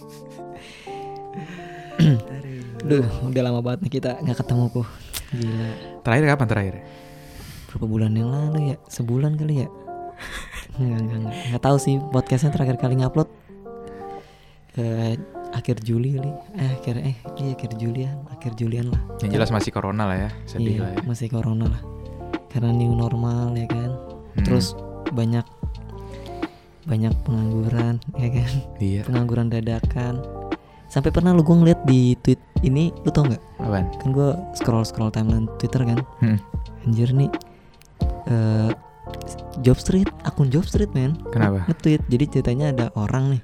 Duh, udah lama banget nih kita nggak ketemu kok. Gila. Terakhir kapan terakhir? Berapa bulan yang lalu ya? Sebulan kali ya? Nggak, nggak, nggak. Nggak tahu sih podcastnya terakhir kali ngupload eh, akhir Juli kali. Eh, akhir eh iya akhir Julian, akhir Julian lah. Yang jelas masih corona lah ya, sedih Iya, lah ya. masih corona lah. Karena new normal ya kan. Hmm. Terus banyak banyak pengangguran ya kan. Iya. Pengangguran dadakan. Sampai pernah lu gue ngeliat di tweet ini lu tau nggak? Apaan? Kan gue scroll scroll timeline Twitter kan. Hmm. Anjir nih eh Job Street, akun Job Street men Kenapa? Nge-tweet, jadi ceritanya ada orang nih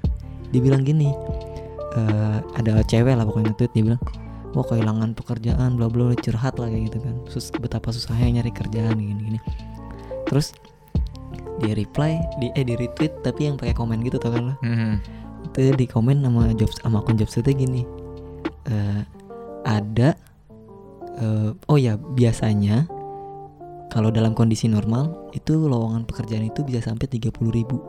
Dibilang gini eh Ada cewek lah pokoknya nge-tweet Dia bilang Wah kehilangan pekerjaan bla bla curhat lah kayak gitu kan Sus, Betapa susahnya nyari kerjaan gini gini Terus dia reply di eh di retweet tapi yang pakai komen gitu tau kan lo Hmm. itu di komen sama job sama akun job streetnya gini eh ada eh, oh ya biasanya kalau dalam kondisi normal itu lowongan pekerjaan itu bisa sampai 30.000 ribu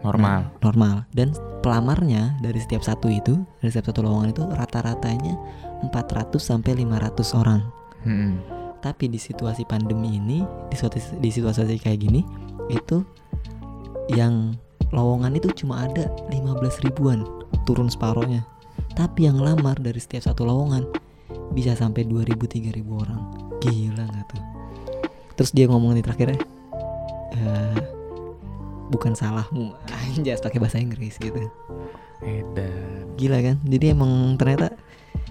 Normal. normal dan pelamarnya dari setiap satu itu dari setiap satu lowongan itu rata-ratanya 400 sampai 500 orang Hmm. tapi di situasi pandemi ini di situasi di situasi kayak gini itu yang lowongan itu cuma ada 15 ribuan turun separohnya. Tapi yang lamar dari setiap satu lowongan bisa sampai 2000 3000 orang. Gila nggak tuh? Terus dia ngomong di terakhirnya "Eh, bukan salahmu. Anjas pakai bahasa Inggris gitu. Edan. gila kan? Jadi emang ternyata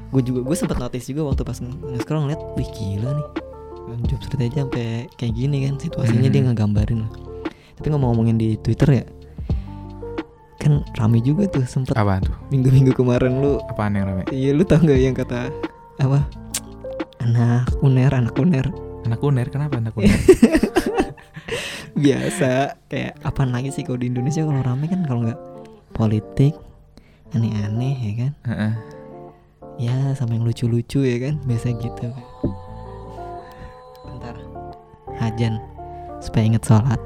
gue juga gue sempat notice juga waktu pas nge-scroll ngeliat wih gila nih. Job street aja sampai kayak gini kan situasinya dia Hmm. ngegambarin lah tapi ngomong-ngomongin di twitter ya kan rame juga tuh sempet. Apaan tuh? minggu-minggu kemarin lu Apaan yang rame? iya lu tau nggak yang kata apa? Anak uner anak uner. Anak uner? Kenapa anak uner? biasa kayak apa lagi sih kalau di Indonesia? Kalau rame kan kalau nggak politik aneh-aneh ya kan? Heeh. ya sama yang lucu-lucu ya kan? Biasa gitu. Bentar. Hajan supaya inget sholat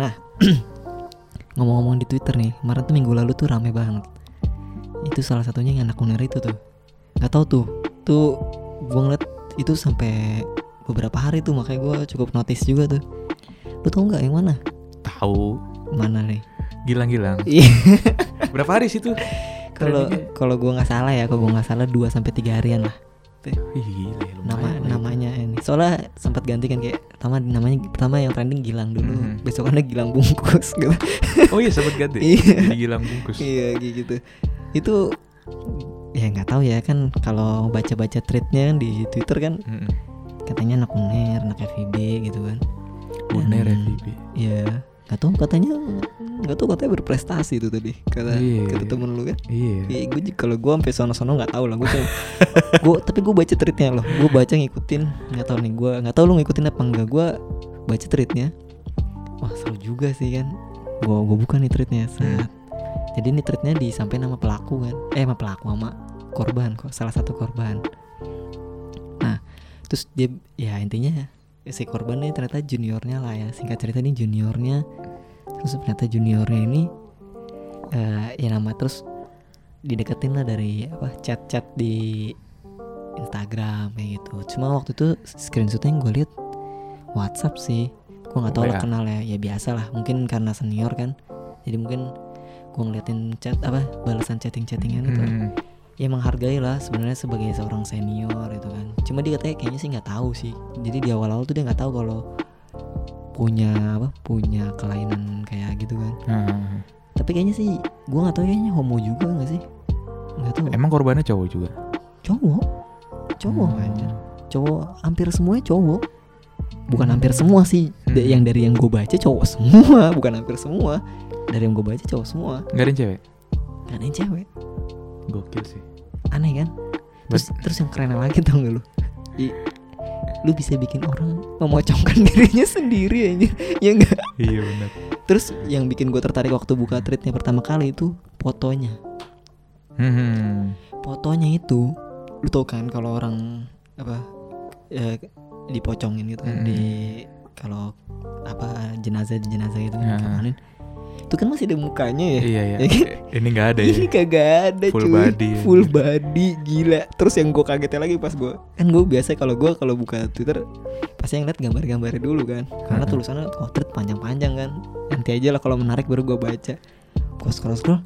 nah ngomong-ngomong di twitter nih kemarin tuh minggu lalu tuh rame banget itu salah satunya yang anak uner itu tuh nggak tahu tuh tuh gue ngeliat itu sampai beberapa hari tuh makanya gue cukup notice juga tuh lu tau nggak yang mana Tahu. mana nih Gilang-gilang. Iya. Berapa hari sih tuh? kalau kalau gue nggak salah ya kalau gue nggak salah 2 sampai tiga harian lah gila ya, nama soalnya sempat ganti kan kayak pertama namanya pertama yang trending Gilang dulu Mhm. besokannya Gilang bungkus gitu Oh iya sempat ganti. Iya. Jadi Gilang bungkus. iya gitu itu ya nggak tahu ya kan kalau baca-baca tweetnya kan di Twitter kan Mm-mm. katanya anak uner anak FIB gitu kan Uner FIB. Iya nggak tahu katanya nggak tahu katanya berprestasi itu tadi kata Iya, kata temen lu kan. Iya. Iya, gue kalau gue sampai sono-sono nggak tahu lah gue gue tapi gue baca tweetnya loh gue baca ngikutin nggak tahu nih gue nggak tahu lu ngikutin apa enggak gue baca tweetnya. Wah seru juga sih kan. Gue gue buka nih tweetnya saat jadi ini tweetnya disampaikan sama pelaku kan. Eh sama pelaku sama korban kok salah satu korban. Nah terus dia ya intinya si korban ini ternyata juniornya lah ya singkat cerita ini juniornya terus ternyata juniornya ini eh ya nama terus dideketin lah dari apa chat-chat di Instagram kayak gitu. Cuma waktu itu screenshotnya yang gue lihat WhatsApp sih. Gue nggak tahu lah WA. kenal ya. Ya biasa lah. Mungkin karena senior kan. Jadi mungkin gue ngeliatin chat apa balasan chatting-chattingan itu. Hmm. Ya menghargai lah sebenarnya sebagai seorang senior itu kan. Cuma dia katanya kayaknya sih nggak tahu sih. Jadi di awal-awal tuh dia nggak tahu kalau punya apa punya kelainan kayak gitu kan. Hmm. Tapi kayaknya sih gue nggak tahu kayaknya homo juga nggak sih? Nggak tahu. Emang korbannya cowok juga? cowok cowok Hmm. anjir cowok hampir semuanya cowok bukan hampir semua sih Hmm. yang dari yang gue baca cowok semua bukan hampir semua dari yang gue baca cowok semua Gak ada yang cewek? gak ada yang cewek Gokil sih. Aneh kan terus terus yang keren lagi tau gak lu I- lu bisa bikin orang memocokkan dirinya sendiri aja ya enggak Iya benar. terus yang bikin gue tertarik waktu buka tweetnya pertama kali itu fotonya Hmm. fotonya itu lu tau kan kalau orang apa ya, dipocongin gitu kan Mm. di kalau apa jenazah jenazah gitu Ya. Itu kan masih ada mukanya ya Iya iya. Ya kan? Ini nggak ada ya. ini kagak ada Full cuy body ya. full body gila terus yang gue kagetnya lagi pas gue kan gue biasa kalau gue kalau buka twitter pasti yang lihat gambar-gambarnya dulu kan karena Mm-mm. tulisannya thread panjang-panjang kan nanti aja lah kalau menarik baru gue baca gue scroll scroll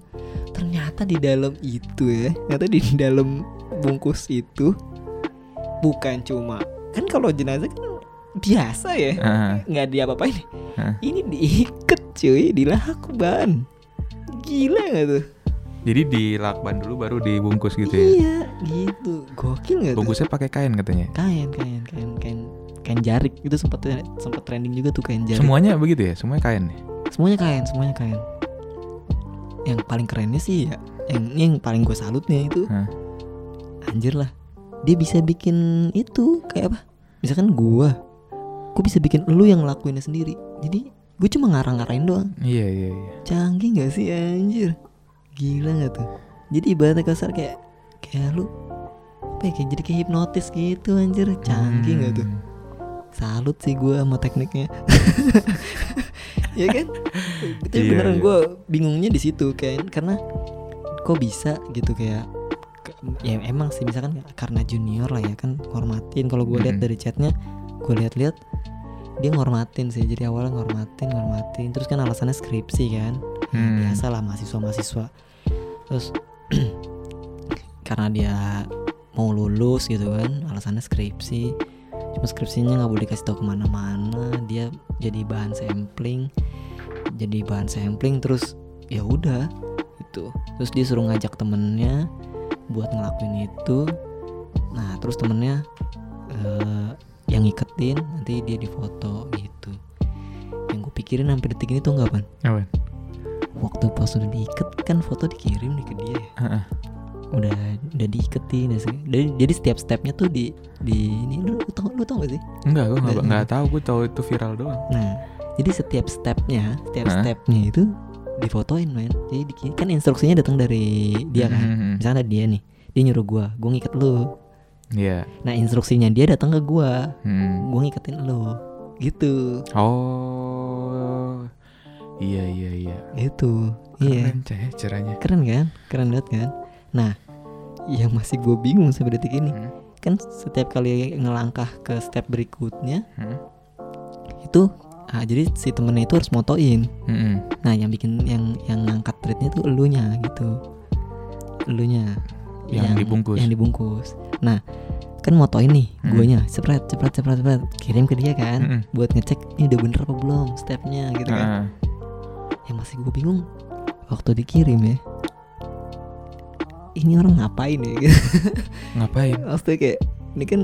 ternyata di dalam itu ya ternyata di dalam bungkus itu bukan cuma kan kalau jenazah kan biasa ya nggak diapa-apain Hah? ini diikat cuy dilakban gila gak tuh Jadi dilakban dulu baru dibungkus gitu ya. Iya, gitu. Gokil gak tuh? Bungkusnya pakai kain katanya. Kain, kain, kain, kain, kain jarik itu sempat sempat trending juga tuh kain jarik. Semuanya begitu ya? Semuanya kain nih. Semuanya kain, semuanya kain. Yang paling kerennya sih ya, yang yang paling gue salutnya itu, Hah? anjir lah. Dia bisa bikin itu kayak apa? Misalkan gua, gue bisa bikin lu yang ngelakuinnya sendiri. Jadi gue cuma ngarang-ngarain doang. Iya iya iya. Canggih gak sih anjir? Gila gak tuh? Jadi ibaratnya kasar kayak kayak lu apa ya, kayak jadi kayak hipnotis gitu anjir canggih gak tuh Hmm. salut sih gue sama tekniknya ya kan itu Iya, beneran iya. gue bingungnya di situ kayak karena kok bisa gitu kayak ya emang sih misalkan karena junior lah ya kan ngormatin kalau gue lihat Mm-mm. dari chatnya gue lihat-lihat dia ngormatin sih jadi awalnya ngormatin ngormatin. Terus kan alasannya skripsi kan? Hmm. biasa lah mahasiswa mahasiswa terus karena dia mau lulus gitu kan alasannya skripsi. Cuma skripsinya nggak boleh dikasih tahu ke mana-mana. Dia jadi bahan sampling jadi bahan sampling terus ya udah itu terus dia suruh ngajak temennya buat ngelakuin itu. Nah terus temennya eh, yang ngiketin nanti dia difoto gitu yang gue pikirin sampai detik ini tuh nggak pan Apa? waktu pas udah diikat kan foto dikirim nih ke dia ya. Heeh. udah udah diiketin ya sih. jadi, jadi setiap stepnya tuh di di ini lu, lu tau lu tau gak sih Enggak, gue nggak Nggak. tahu. Gue tahu itu viral doang. nah jadi setiap stepnya setiap Hah? stepnya itu difotoin men jadi di- kan instruksinya datang dari dia kan Hmm. misalnya dia nih dia nyuruh gua gua ngikat lu Iya. nah instruksinya dia datang ke gua Hmm. gua ngiketin lu gitu Oh. Iya iya iya. gitu iya Keren cah ya caranya. keren kan keren banget kan nah yang masih gue bingung sampai detik ini Hmm. kan setiap kali ngelangkah ke step berikutnya Hmm. itu ah, jadi si temennya itu harus motoin Hmm. nah yang bikin yang yang ngangkat treatnya tuh elunya gitu elunya Yang dibungkus. yang dibungkus nah kan motoin nih Hmm. guanya cepet cepet cepet cepet kirim ke dia kan Mm-mm. buat ngecek ini udah bener apa belum stepnya gitu kan Heeh. yang masih gue bingung waktu dikirim ya ini orang ngapain ya gitu. Ngapain? maksudnya kayak ini kan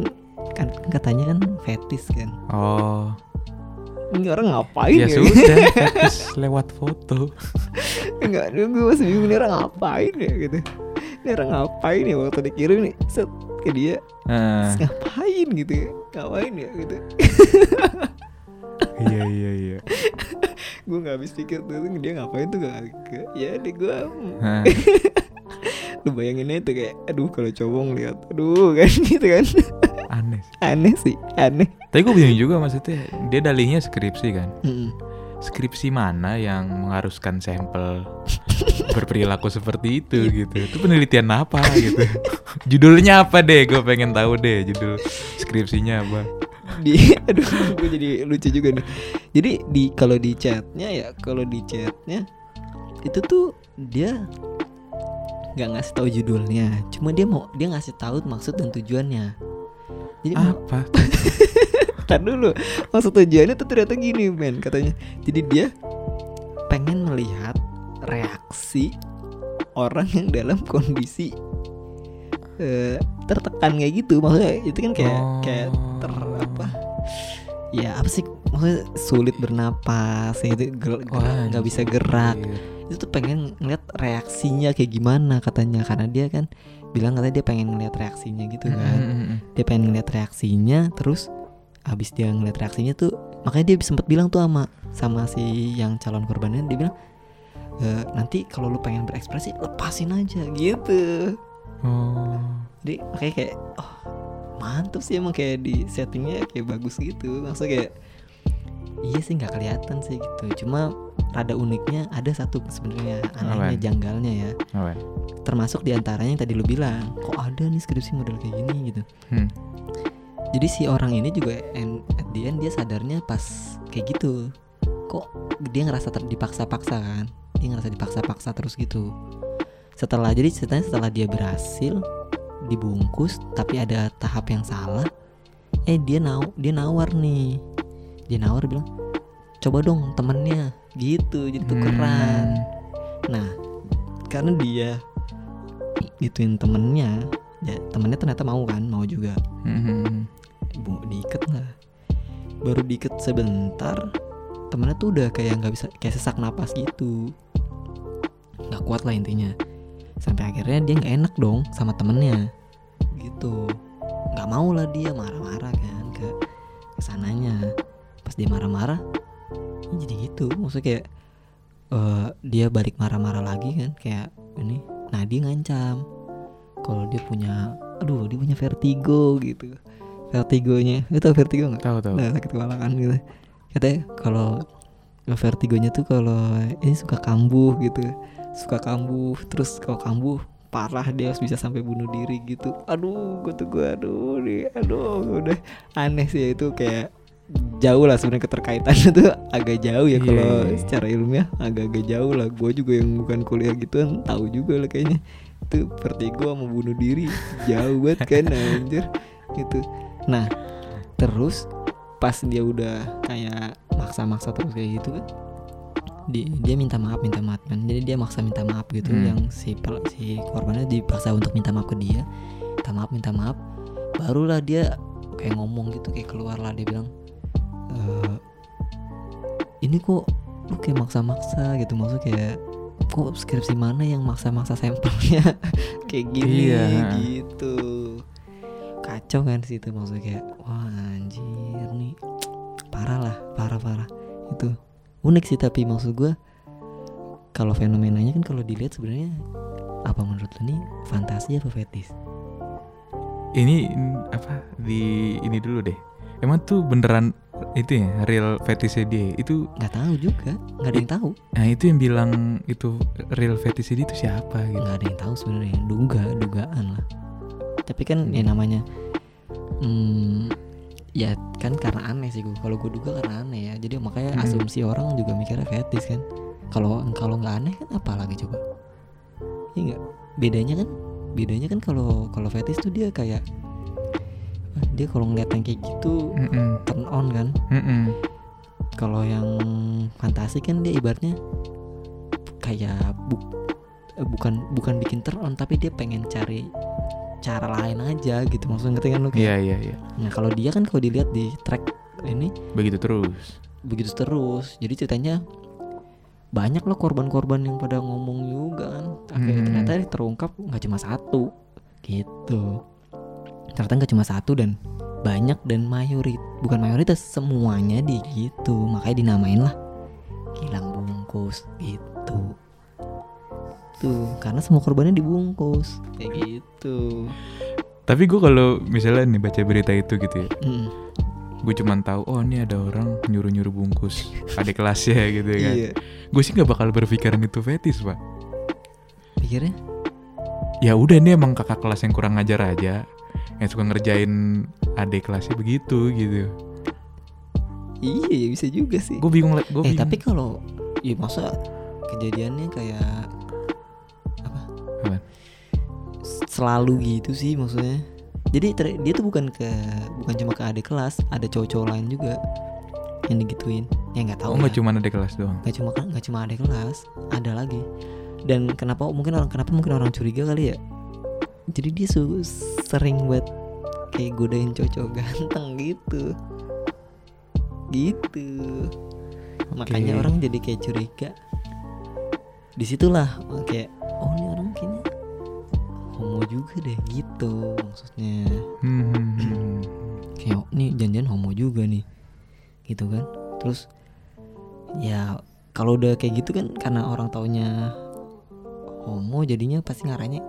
kan katanya kan fetis kan Oh. ini orang ngapain Ya ya, sudah, fetis lewat foto. Enggak, gue masih bingung ini orang ngapain ya gitu Ini orang ngapain ya waktu dikirim nih Set ke dia. Terus ngapain gitu ya Ngapain ya gitu Iya iya iya. Gue gak habis pikir tuh dia ngapain tuh gak, gak Ya deh gue Heeh. Lu bayangin tuh kayak Aduh kalau cowok lihat Aduh kan gitu kan Aneh. sih. Aneh sih Aneh Tapi gue bingung juga maksudnya dia dalihnya skripsi kan. Mm-mm. Skripsi mana yang mengharuskan sampel berperilaku seperti itu gitu. Itu penelitian apa gitu. Judulnya apa deh? Gue pengen tahu deh judul skripsinya apa. di aduh gue jadi lucu juga nih jadi di kalau di chatnya ya kalau di chatnya itu tuh dia nggak ngasih tahu judulnya cuma dia mau dia ngasih tahu maksud dan tujuannya jadi Apa? tar dulu. Maksud tujuannya tuh ternyata gini men katanya. Jadi dia pengen melihat reaksi orang yang dalam kondisi eh, tertekan kayak gitu. Maksudnya itu kan kayak Oh. kayak ter apa ya apa sih? Maksudnya sulit bernapas ya itu nggak bisa gerak. Anjir. itu tuh pengen ngeliat reaksinya kayak gimana katanya. Karena dia kan bilang katanya dia pengen ngeliat reaksinya gitu kan. Mm-mm. dia pengen ngeliat reaksinya terus habis dia ngeliat reaksinya tuh makanya dia sempet bilang tuh sama sama si yang calon korbannya dia bilang "E, nanti kalau lu pengen berekspresi lepasin aja gitu Oh. jadi makanya kayak oh mantap sih emang kayak di settingnya kayak bagus gitu maksudnya kayak iya sih nggak kelihatan sih gitu cuma rada uniknya ada satu sebenarnya anehnya Apaan? janggalnya ya Apa? termasuk di antaranya yang tadi lu bilang kok ada nih skripsi model kayak gini gitu Hmm. Jadi si orang ini juga en- at the end dia sadarnya pas kayak gitu. Kok dia ngerasa ter- dipaksa-paksa kan? Dia ngerasa dipaksa-paksa terus gitu. Setelah jadi ceritanya setelah dia berhasil dibungkus tapi ada tahap yang salah eh dia naw dia nawar nih. Dia nawar bilang coba dong temennya. Gitu jadi tukeran. Hmm. nah karena dia gituin temennya ya temennya ternyata mau kan mau juga. Hmm, hmm, hmm. bu diikat lah baru diikat sebentar temennya tuh udah kayak nggak bisa kayak sesak napas gitu. Nggak kuat lah intinya. Sampai akhirnya dia nggak enak dong sama temennya. Gitu. Nggak mau lah dia marah-marah kan ke ke sananya pas dia marah-marah ya jadi gitu. Maksudnya kayak eh, dia balik marah-marah lagi kan kayak ini nah dia ngancam. Kalau dia punya aduh dia punya vertigo gitu vertigonya. Tau vertigo nggak? Tahu tahu. nah sakit kepala kan gitu. Katanya kalau vertigonya tuh kalau ini suka kambuh gitu. Suka kambuh terus kalau kambuh parah dia harus bisa sampai bunuh diri gitu. Aduh gue tuh gue aduh nih aduh udah aneh sih itu kayak jauh lah sebenarnya keterkaitannya tuh agak jauh ya Iya, kalau iya, iya. secara ilmiah agak-agak jauh lah. Gue juga yang bukan kuliah gituan tahu juga lah kayaknya. Itu vertigo sama bunuh diri jauh banget kan anjir. Gitu nah terus pas dia udah kayak maksa-maksa terus kayak gitu kan dia, dia minta maaf minta maaf kan. Jadi dia maksa minta maaf gitu Hmm. yang si si korbannya dipaksa untuk minta maaf ke dia. Minta maaf minta maaf. Barulah dia kayak ngomong gitu kayak keluar lah dia bilang "Eh, ini kok lu kayak maksa-maksa gitu maksudnya kayak kok skripsi mana yang maksa-maksa sampelnya? Kayak gini Iya. gitu kacau kan sih itu maksudnya kayak wah anjir nih. Parah lah parah parah. Itu unik sih tapi maksud gue kalau fenomenanya kan kalau dilihat sebenarnya apa menurut lu nih? Fantasi apa fetis? Ini in- apa di ini dulu deh. Emang tuh beneran itu ya real fetishnya dia? Itu nggak tahu juga nggak ada yang tahu. Nah itu yang bilang itu real fetishnya dia itu siapa gitu? Nggak ada yang tahu sebenarnya duga dugaan lah tapi kan ya namanya hmm, ya kan karena aneh sih gue kalau gue duga karena aneh ya jadi makanya Hmm. asumsi orang juga mikirnya fetis kan kalau kalau nggak aneh kan apa lagi coba Iya nggak bedanya kan bedanya kan kalau kalau fetis tuh dia kayak ah, dia kalau ngeliat yang kayak gitu Mm-mm. turn on kan Mm-mm. kalau yang fantasi kan dia ibaratnya kayak bu- eh, bukan bukan bikin turn on tapi dia pengen cari cara lain aja gitu maksudnya ngerti kan lu kayak Iya iya iya. nah kalau dia kan kalau dilihat di track ini Begitu terus. begitu terus jadi ceritanya banyak loh korban-korban yang pada ngomong juga kan akhirnya Hmm. ternyata terungkap nggak cuma satu gitu ternyata nggak cuma satu dan banyak dan mayorit bukan mayoritas semuanya di gitu makanya dinamain lah kilang bungkus gitu tuh karena semua korbannya dibungkus kayak gitu Tapi gue kalau misalnya nih baca berita itu gitu ya, Mm, gue cuman tahu oh ini ada orang nyuruh nyuruh bungkus adik kelasnya gitu kan. iya Gue sih nggak bakal berpikiran itu fetis pak. pikirnya Ya udah ini emang kakak kelas yang kurang ngajar aja, yang suka ngerjain adik kelasnya begitu gitu. iya bisa juga sih Gue bingung lah, gue eh bingung. tapi kalau ya masa kejadiannya kayak apa? Selalu gitu sih maksudnya. Jadi ter- dia tuh bukan ke bukan cuma ke adik kelas ada cowok-cowok lain juga yang digituin. Ya nggak tahu oh nggak ya. cuma adik kelas doang. nggak cuma nggak cuma adik kelas ada lagi. Dan kenapa mungkin orang kenapa mungkin orang curiga kali ya? Jadi dia su- sering buat kayak godain cowok ganteng gitu. Gitu. Makanya Oke. orang jadi kayak curiga. Di situlah kayak homo juga deh gitu maksudnya Hmm, hmm, hmm. kayak nih janjian homo juga nih gitu kan terus ya kalau udah kayak gitu kan karena orang taunya homo jadinya pasti ngaranya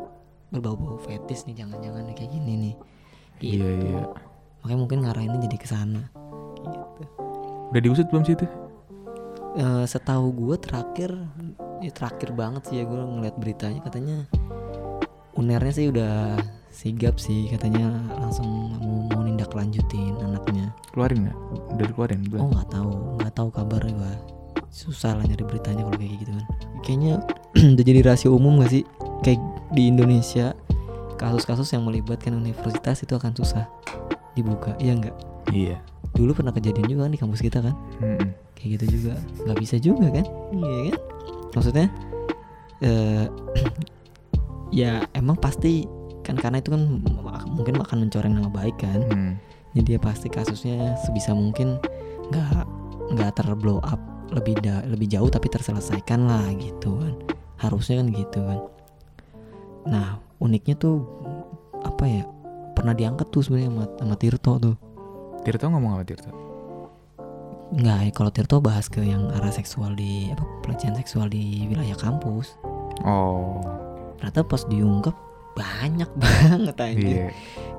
berbau-bau fetis nih jangan-jangan kayak gini nih Iya Gitu. iya. makanya mungkin ngarahinnya jadi ke sana gitu Udah diusut belum sih itu? Eh, setahu gue terakhir ya terakhir banget sih ya gue ngeliat beritanya katanya unernya sih udah sigap sih katanya langsung mau, mau nindak lanjutin anaknya. Keluarin nggak? Udah dikeluarin belum? oh nggak tahu. Nggak tahu kabar gue susah lah nyari beritanya kalau kayak gitu kan. Kayaknya udah jadi rahasia umum gak sih? Kayak di Indonesia kasus-kasus yang melibatkan universitas itu akan susah dibuka. Iya nggak? Iya. dulu pernah kejadian juga kan di kampus kita kan? Mm-mm. kayak gitu juga. Nggak bisa juga kan? Iya kan? Maksudnya eh ya emang pasti kan karena itu kan mungkin akan mencoreng nama baik kan Hmm. jadi ya pasti kasusnya sebisa mungkin nggak nggak terblow up lebih da- lebih jauh tapi terselesaikan lah gitu kan harusnya kan gitu kan nah uniknya tuh apa ya pernah diangkat tuh sebenarnya sama, sama Tirto tuh Tirto ngomong apa Tirto? Nggak, ya kalau Tirto bahas ke yang arah seksual di apa pelecehan seksual di wilayah kampus. Oh. Ternyata pas diungkap banyak banget anjir. Iya.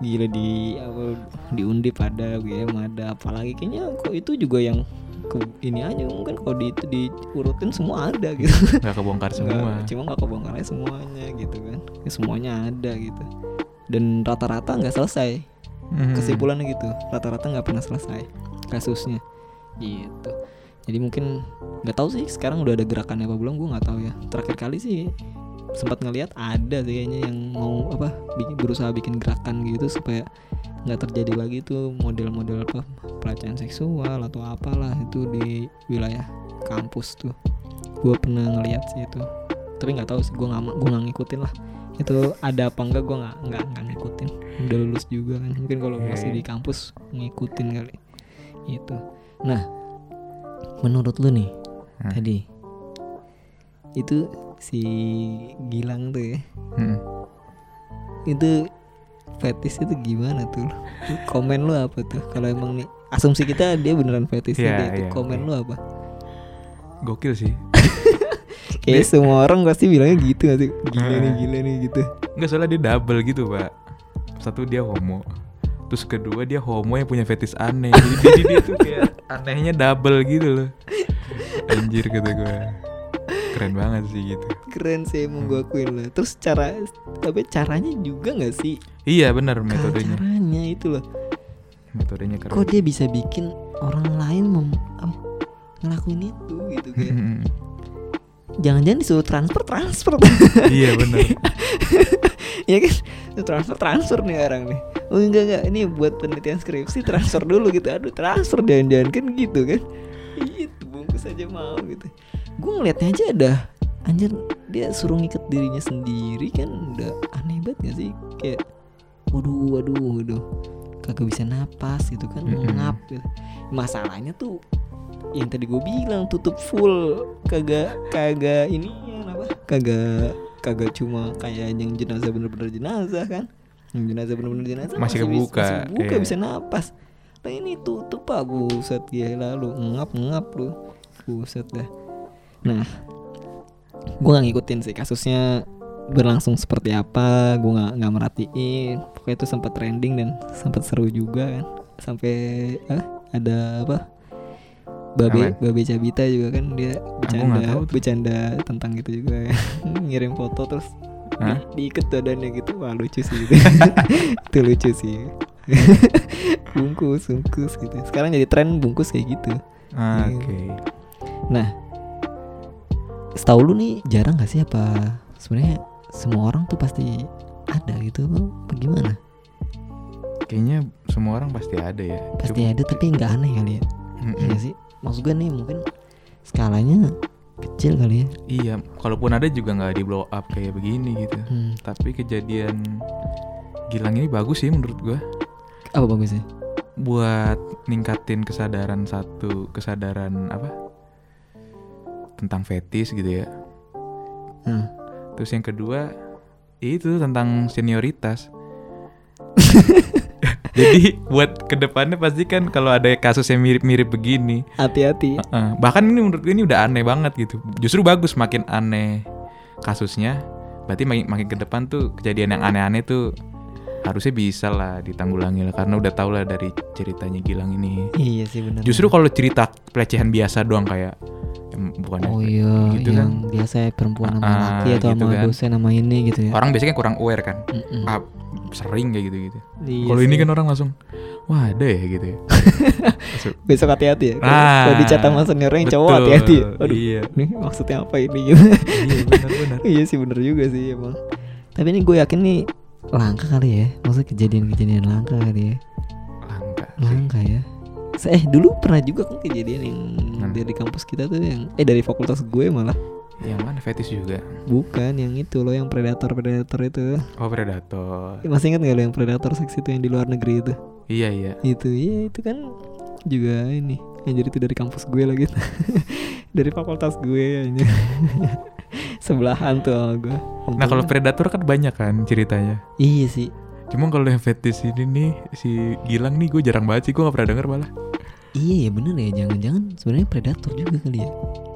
Gila di apa di Undip ada, UGM ada, apalagi kayaknya kok itu juga yang ke, ini aja mungkin kalau di itu diurutin semua ada gitu. Gak kebongkar semua. Nggak- cuma nggak kebongkar aja semuanya gitu kan. Ya, semuanya ada gitu. Dan rata-rata nggak selesai. Mhm. kesimpulannya gitu rata-rata nggak pernah selesai kasusnya gitu jadi mungkin nggak tahu sih sekarang udah ada gerakannya apa belum gue nggak tahu ya terakhir kali sih sempat ngelihat ada sih kayaknya yang mau apa bikin berusaha bikin gerakan gitu supaya nggak terjadi lagi tuh model-model apa pelecehan seksual atau apalah itu di wilayah kampus tuh. Gue pernah ngelihat sih itu. Tapi nggak tahu sih gue nggak gue nggak ngikutin lah. Itu ada apa enggak gue nggak nggak nggak ngikutin. Udah lulus juga kan mungkin kalau masih di kampus ngikutin kali. Itu nah menurut lu nih Hah? tadi itu si Gilang tuh ya Mm-mm. itu fetis itu gimana tuh komen lu apa tuh kalau emang nih asumsi kita dia beneran fetis dia itu iya, komen iya. lu apa Gokil sih. kayak semua orang pasti bilangnya gitu gak sih gila nih Heeh. gila nih gitu Enggak soalnya dia double gitu pak. Satu dia homo. Terus kedua dia homo yang punya fetis aneh. Jadi, jadi dia tuh kayak anehnya double gitu loh. Anjir kata gue. Keren banget sih gitu. keren sih emang gue akuin lah. Terus cara tapi caranya juga nggak sih? Iya benar metodenya. caranya itu loh. Metodenya keren. kok dia bisa bikin orang lain mem ngelakuin itu gitu kan jangan-jangan disuruh transfer transfer. Iya benar. ya kan? Transfer transfer nih orang nih. Oh enggak enggak. Ini buat penelitian skripsi transfer dulu gitu. Aduh transfer jangan-jangan. Kan gitu kan? Itu bungkus aja mau gitu gue ngeliatnya aja ada anjir dia suruh ngikat dirinya sendiri kan udah aneh banget gak sih? Kayak waduh waduh waduh kagak bisa napas gitu kan. Mm-mm. ngap gitu. masalahnya tuh yang tadi gue bilang tutup full. Kagak kagak ini apa? Kagak kagak cuma kayak yang jenazah bener-bener jenazah kan? Yang jenazah bener-bener jenazah Masih bis- kebuka, masih buka iya. bisa napas. Nah ini tutup pak buset ya lalu ngap ngap lu. Buset dah nah gue nggak ngikutin sih kasusnya berlangsung seperti apa gue nggak nggak merhatiin pokoknya itu sempat trending dan sempat seru juga kan sampai ah, ada apa babe Apaan? babe cabita juga kan dia nggak bercanda bercanda tentang itu juga ya. ngirim foto terus Hah? di, diikat badannya gitu wah lucu sih gitu. itu lucu sih bungkus bungkus gitu sekarang jadi tren bungkus kayak gitu Ah, Iya. Oke. Nah, setahu lu nih jarang gak sih apa sebenarnya semua orang tuh pasti ada gitu apa gimana? Kayaknya semua orang pasti ada ya. Pasti Cuma- ada tapi nggak aneh kali ya? Iya sih. Maksud gue nih mungkin skalanya kecil kali ya. Iya, kalaupun ada juga nggak di blow up kayak begini gitu. Hmm, Tapi kejadian Gilang ini bagus sih menurut gua apa bagusnya? buat ningkatin kesadaran satu kesadaran apa tentang fetis gitu ya. Hmm. Terus yang kedua itu tentang senioritas. Jadi buat ke depannya pasti kan kalau ada kasus yang mirip-mirip begini, Hati-hati. uh, bahkan ini menurut gue ini udah aneh banget gitu. Justru bagus makin aneh kasusnya, berarti makin makin ke depan tuh kejadian yang aneh-aneh tuh harusnya bisa lah ditanggulangi lah karena udah tau lah dari ceritanya Gilang ini. iya sih benar Justru kalau cerita pelecehan biasa doang kayak bukan oh iya gitu yang biasa ya perempuan sama Ah, laki atau gitu sama kan. dosen sama ini gitu ya orang biasanya kan kurang aware kan. Mm-mm. Ah, sering kayak gitu-gitu. Iya kalau ini sih. kan orang langsung wah ada ya gitu ya. Besok hati-hati ya Ah, kalau dicat sama seniornya yang cowok hati-hati ya. aduh Iya. ini maksudnya apa ini gitu iya benar-benar. iya sih bener juga sih emang tapi ini gue yakin nih langka kali ya maksudnya kejadian-kejadian langka kali ya Langka sih. langka ya Se- eh dulu pernah juga kan kejadian yang Mana? dari kampus kita tuh yang eh dari fakultas gue malah Yang mana fetish juga? bukan yang itu loh yang predator predator itu Oh predator. masih ingat gak lo yang predator seks itu yang di luar negeri itu Iya iya. itu iya itu kan juga ini yang jadi itu dari kampus gue lagi dari fakultas gue aja sebelahan tuh sama gue Nah kalau predator kan banyak kan ceritanya. iya sih Cuma kalau yang fetish ini nih si Gilang nih gue jarang banget sih gue gak pernah denger malah. iya ya bener ya jangan-jangan sebenarnya predator juga kali ya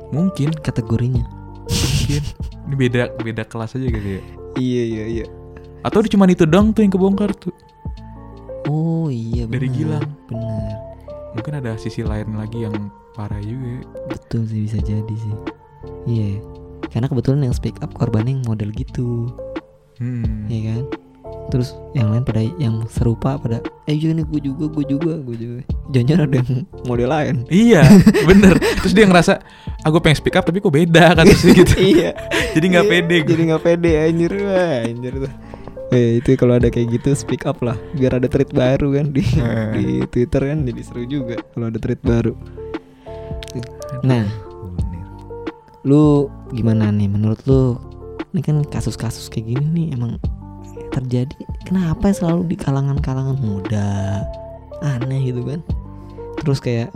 Mungkin, kategorinya mungkin. Ini beda beda kelas aja gitu ya. iya iya iya Atau cuma itu doang tuh yang kebongkar tuh. oh iya Dari bener, Gilang. bener Mungkin ada sisi lain lagi yang parah juga. betul sih bisa jadi sih iya karena kebetulan yang speak up korbannya yang model gitu Hmm. ya kan terus yang lain pada yang serupa pada eh iya nih gue juga gue juga gue juga jangan ada yang model lain Iya, bener. Terus dia ngerasa, aku pengen speak up tapi kok beda kan terus gitu. iya Jadi nggak Iya, pede gue. jadi nggak pede anjir wah anjir tuh Eh, itu kalau ada kayak gitu speak up lah biar ada tweet baru kan di Eh. di Twitter kan jadi seru juga kalau ada tweet baru. Nah, lu gimana nih menurut lu? Ini kan kasus-kasus kayak gini nih emang terjadi kenapa selalu di kalangan-kalangan muda? Aneh gitu kan. Terus kayak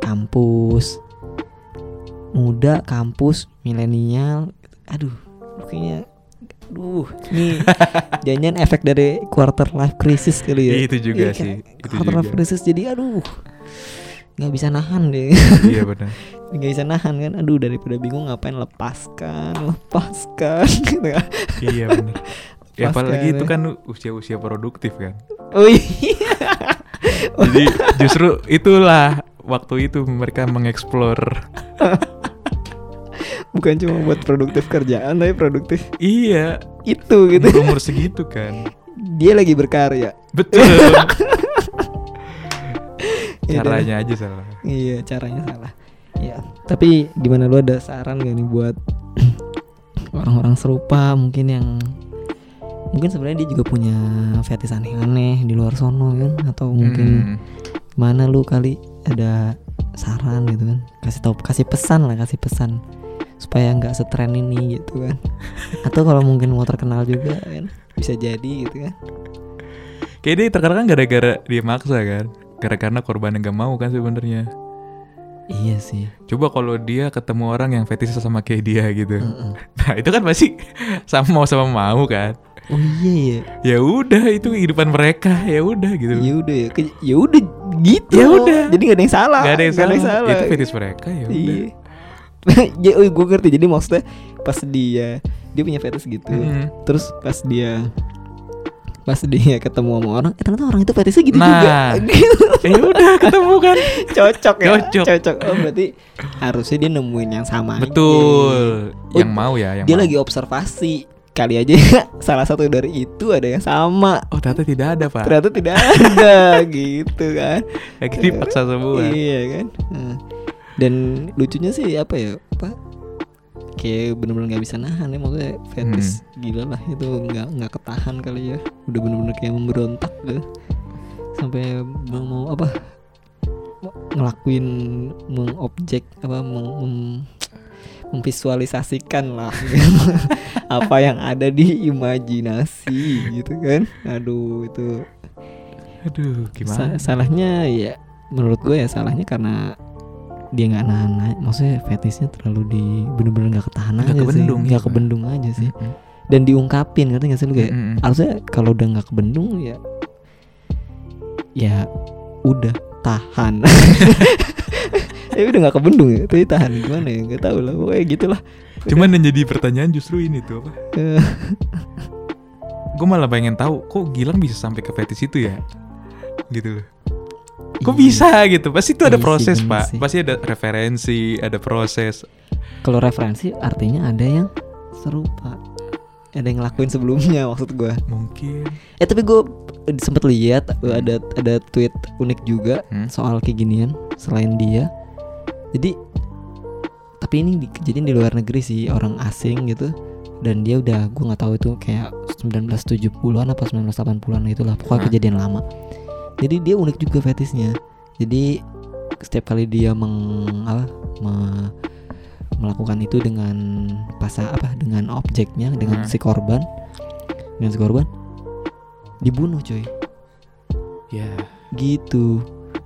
kampus muda, kampus, milenial. Aduh, kayaknya Duh, nih jangan efek dari quarter life crisis kali ya. Itu juga Iya, sih, itu quarter life juga. crisis jadi aduh nggak bisa nahan deh iya benar. nggak bisa nahan kan aduh daripada bingung ngapain lepaskan lepaskan gitu kan iya benar. Ya apalagi kan itu ya. kan usia-usia produktif kan. oh iya Jadi justru itulah waktu itu mereka mengeksplor. bukan cuma buat produktif kerjaan tapi produktif iya, itu gitu umur-umur segitu kan. dia lagi berkarya Betul. Ya udah. Caranya aja salah. iya caranya salah ya tapi gimana lu ada saran gak nih buat orang-orang serupa mungkin yang mungkin sebenarnya dia juga punya fetish aneh-aneh di luar sono kan atau mungkin Hmm. mana lu kali ada saran gitu kan kasih tau kasih pesan lah kasih pesan supaya nggak setren ini gitu kan atau kalau mungkin mau terkenal juga kan bisa jadi gitu kan Kayak dia terkadang kan gara-gara dia maksa kan. Gara-gara korbannya gak mau kan sebenarnya. Iya sih Coba kalau dia ketemu orang yang fetish sama kayak dia gitu. Heeh. Nah, itu kan pasti sama mau sama mau kan. oh iya ya Ya udah itu kehidupan mereka, ya udah gitu. ya udah ya ya udah gitu Ya udah. jadi nggak ada yang salah Gak ada yang Nggak salah. Itu fetish mereka ya udah. iya ya oh, gue ngerti jadi maksudnya pas dia dia punya fetish gitu Mm. terus pas dia pas dia ketemu sama orang eh, ternyata orang itu fetishnya gitu Nah. juga gitu. Ya udah ketemu kan. cocok ya Cocok. oh berarti harusnya dia nemuin yang sama aja. Betul. Oh, yang mau ya, yang dia mau. lagi observasi kali aja salah satu dari itu ada yang sama Oh, ternyata tidak ada, Pak. ternyata tidak ada gitu kan Kayak gini paksa semua. iya kan Hmm. dan lucunya sih apa ya apa kayak bener-bener nggak bisa nahan ya maksudnya fetish Hmm. gila lah itu nggak nggak ketahan kali ya udah bener-bener kayak memberontak gitu sampai mau, mau apa ngelakuin mengobjek apa meng- mem- memvisualisasikan lah apa yang ada di imajinasi gitu kan aduh itu Aduh, gimana? Sa- salahnya ya menurut gue ya salahnya karena dia nggak nahan maksudnya fetishnya terlalu di bener-bener nggak ketahan Nggak aja kebendung, sih nggak Pak. kebendung aja sih. Mm-mm. dan diungkapin ngerti nggak sih lu kayak? Mm-mm. harusnya kalau udah nggak kebendung ya ya udah tahan. Ya udah nggak kebendung ya tapi tahan. Gimana ya? Nggak tahu lah pokoknya gitulah. Cuman yang jadi pertanyaan justru ini tuh apa? Eh, gue malah pengen tahu kok Gilang bisa sampai ke fetish itu ya? Gitu loh kok Iya. bisa gitu pasti itu ada Iya sih, proses bener pak sih. pasti ada referensi ada proses Kalau referensi artinya ada yang serupa. Ada yang ngelakuin sebelumnya maksud gua. mungkin Eh tapi gue sempet lihat ada ada tweet unik juga Hmm. soal kayak ginian selain dia. Jadi tapi ini di, kejadian di luar negeri sih orang asing gitu dan dia udah gue nggak tahu itu kayak 1970-an apa 1980-an itulah pokoknya Hah? kejadian lama. Jadi dia unik juga fetisnya. Jadi setiap kali dia meng apa, me- melakukan itu dengan pasa apa dengan objeknya dengan Hmm. si korban dengan si korban dibunuh coy. Ya. Gitu.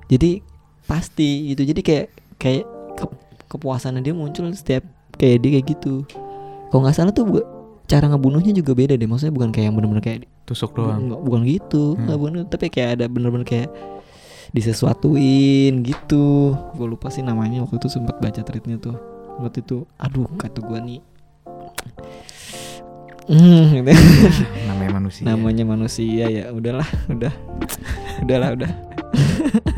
Jadi pasti gitu. Jadi kayak kayak ke- kepuasannya dia muncul setiap kayak dia kayak gitu. Kalau nggak salah tuh bu- cara ngebunuhnya juga beda deh. Maksudnya bukan kayak yang bener-bener kayak tusuk doang. Nggak- bukan gitu. Hmm. nggak bukan tapi kayak ada bener-bener kayak disesuatuin gitu. Gue lupa sih namanya waktu itu sempat baca tweetnya tuh. Waktu itu aduh kata gue nih. Hmm, gitu. namanya manusia. Namanya manusia ya udahlah udah. Udahlah udah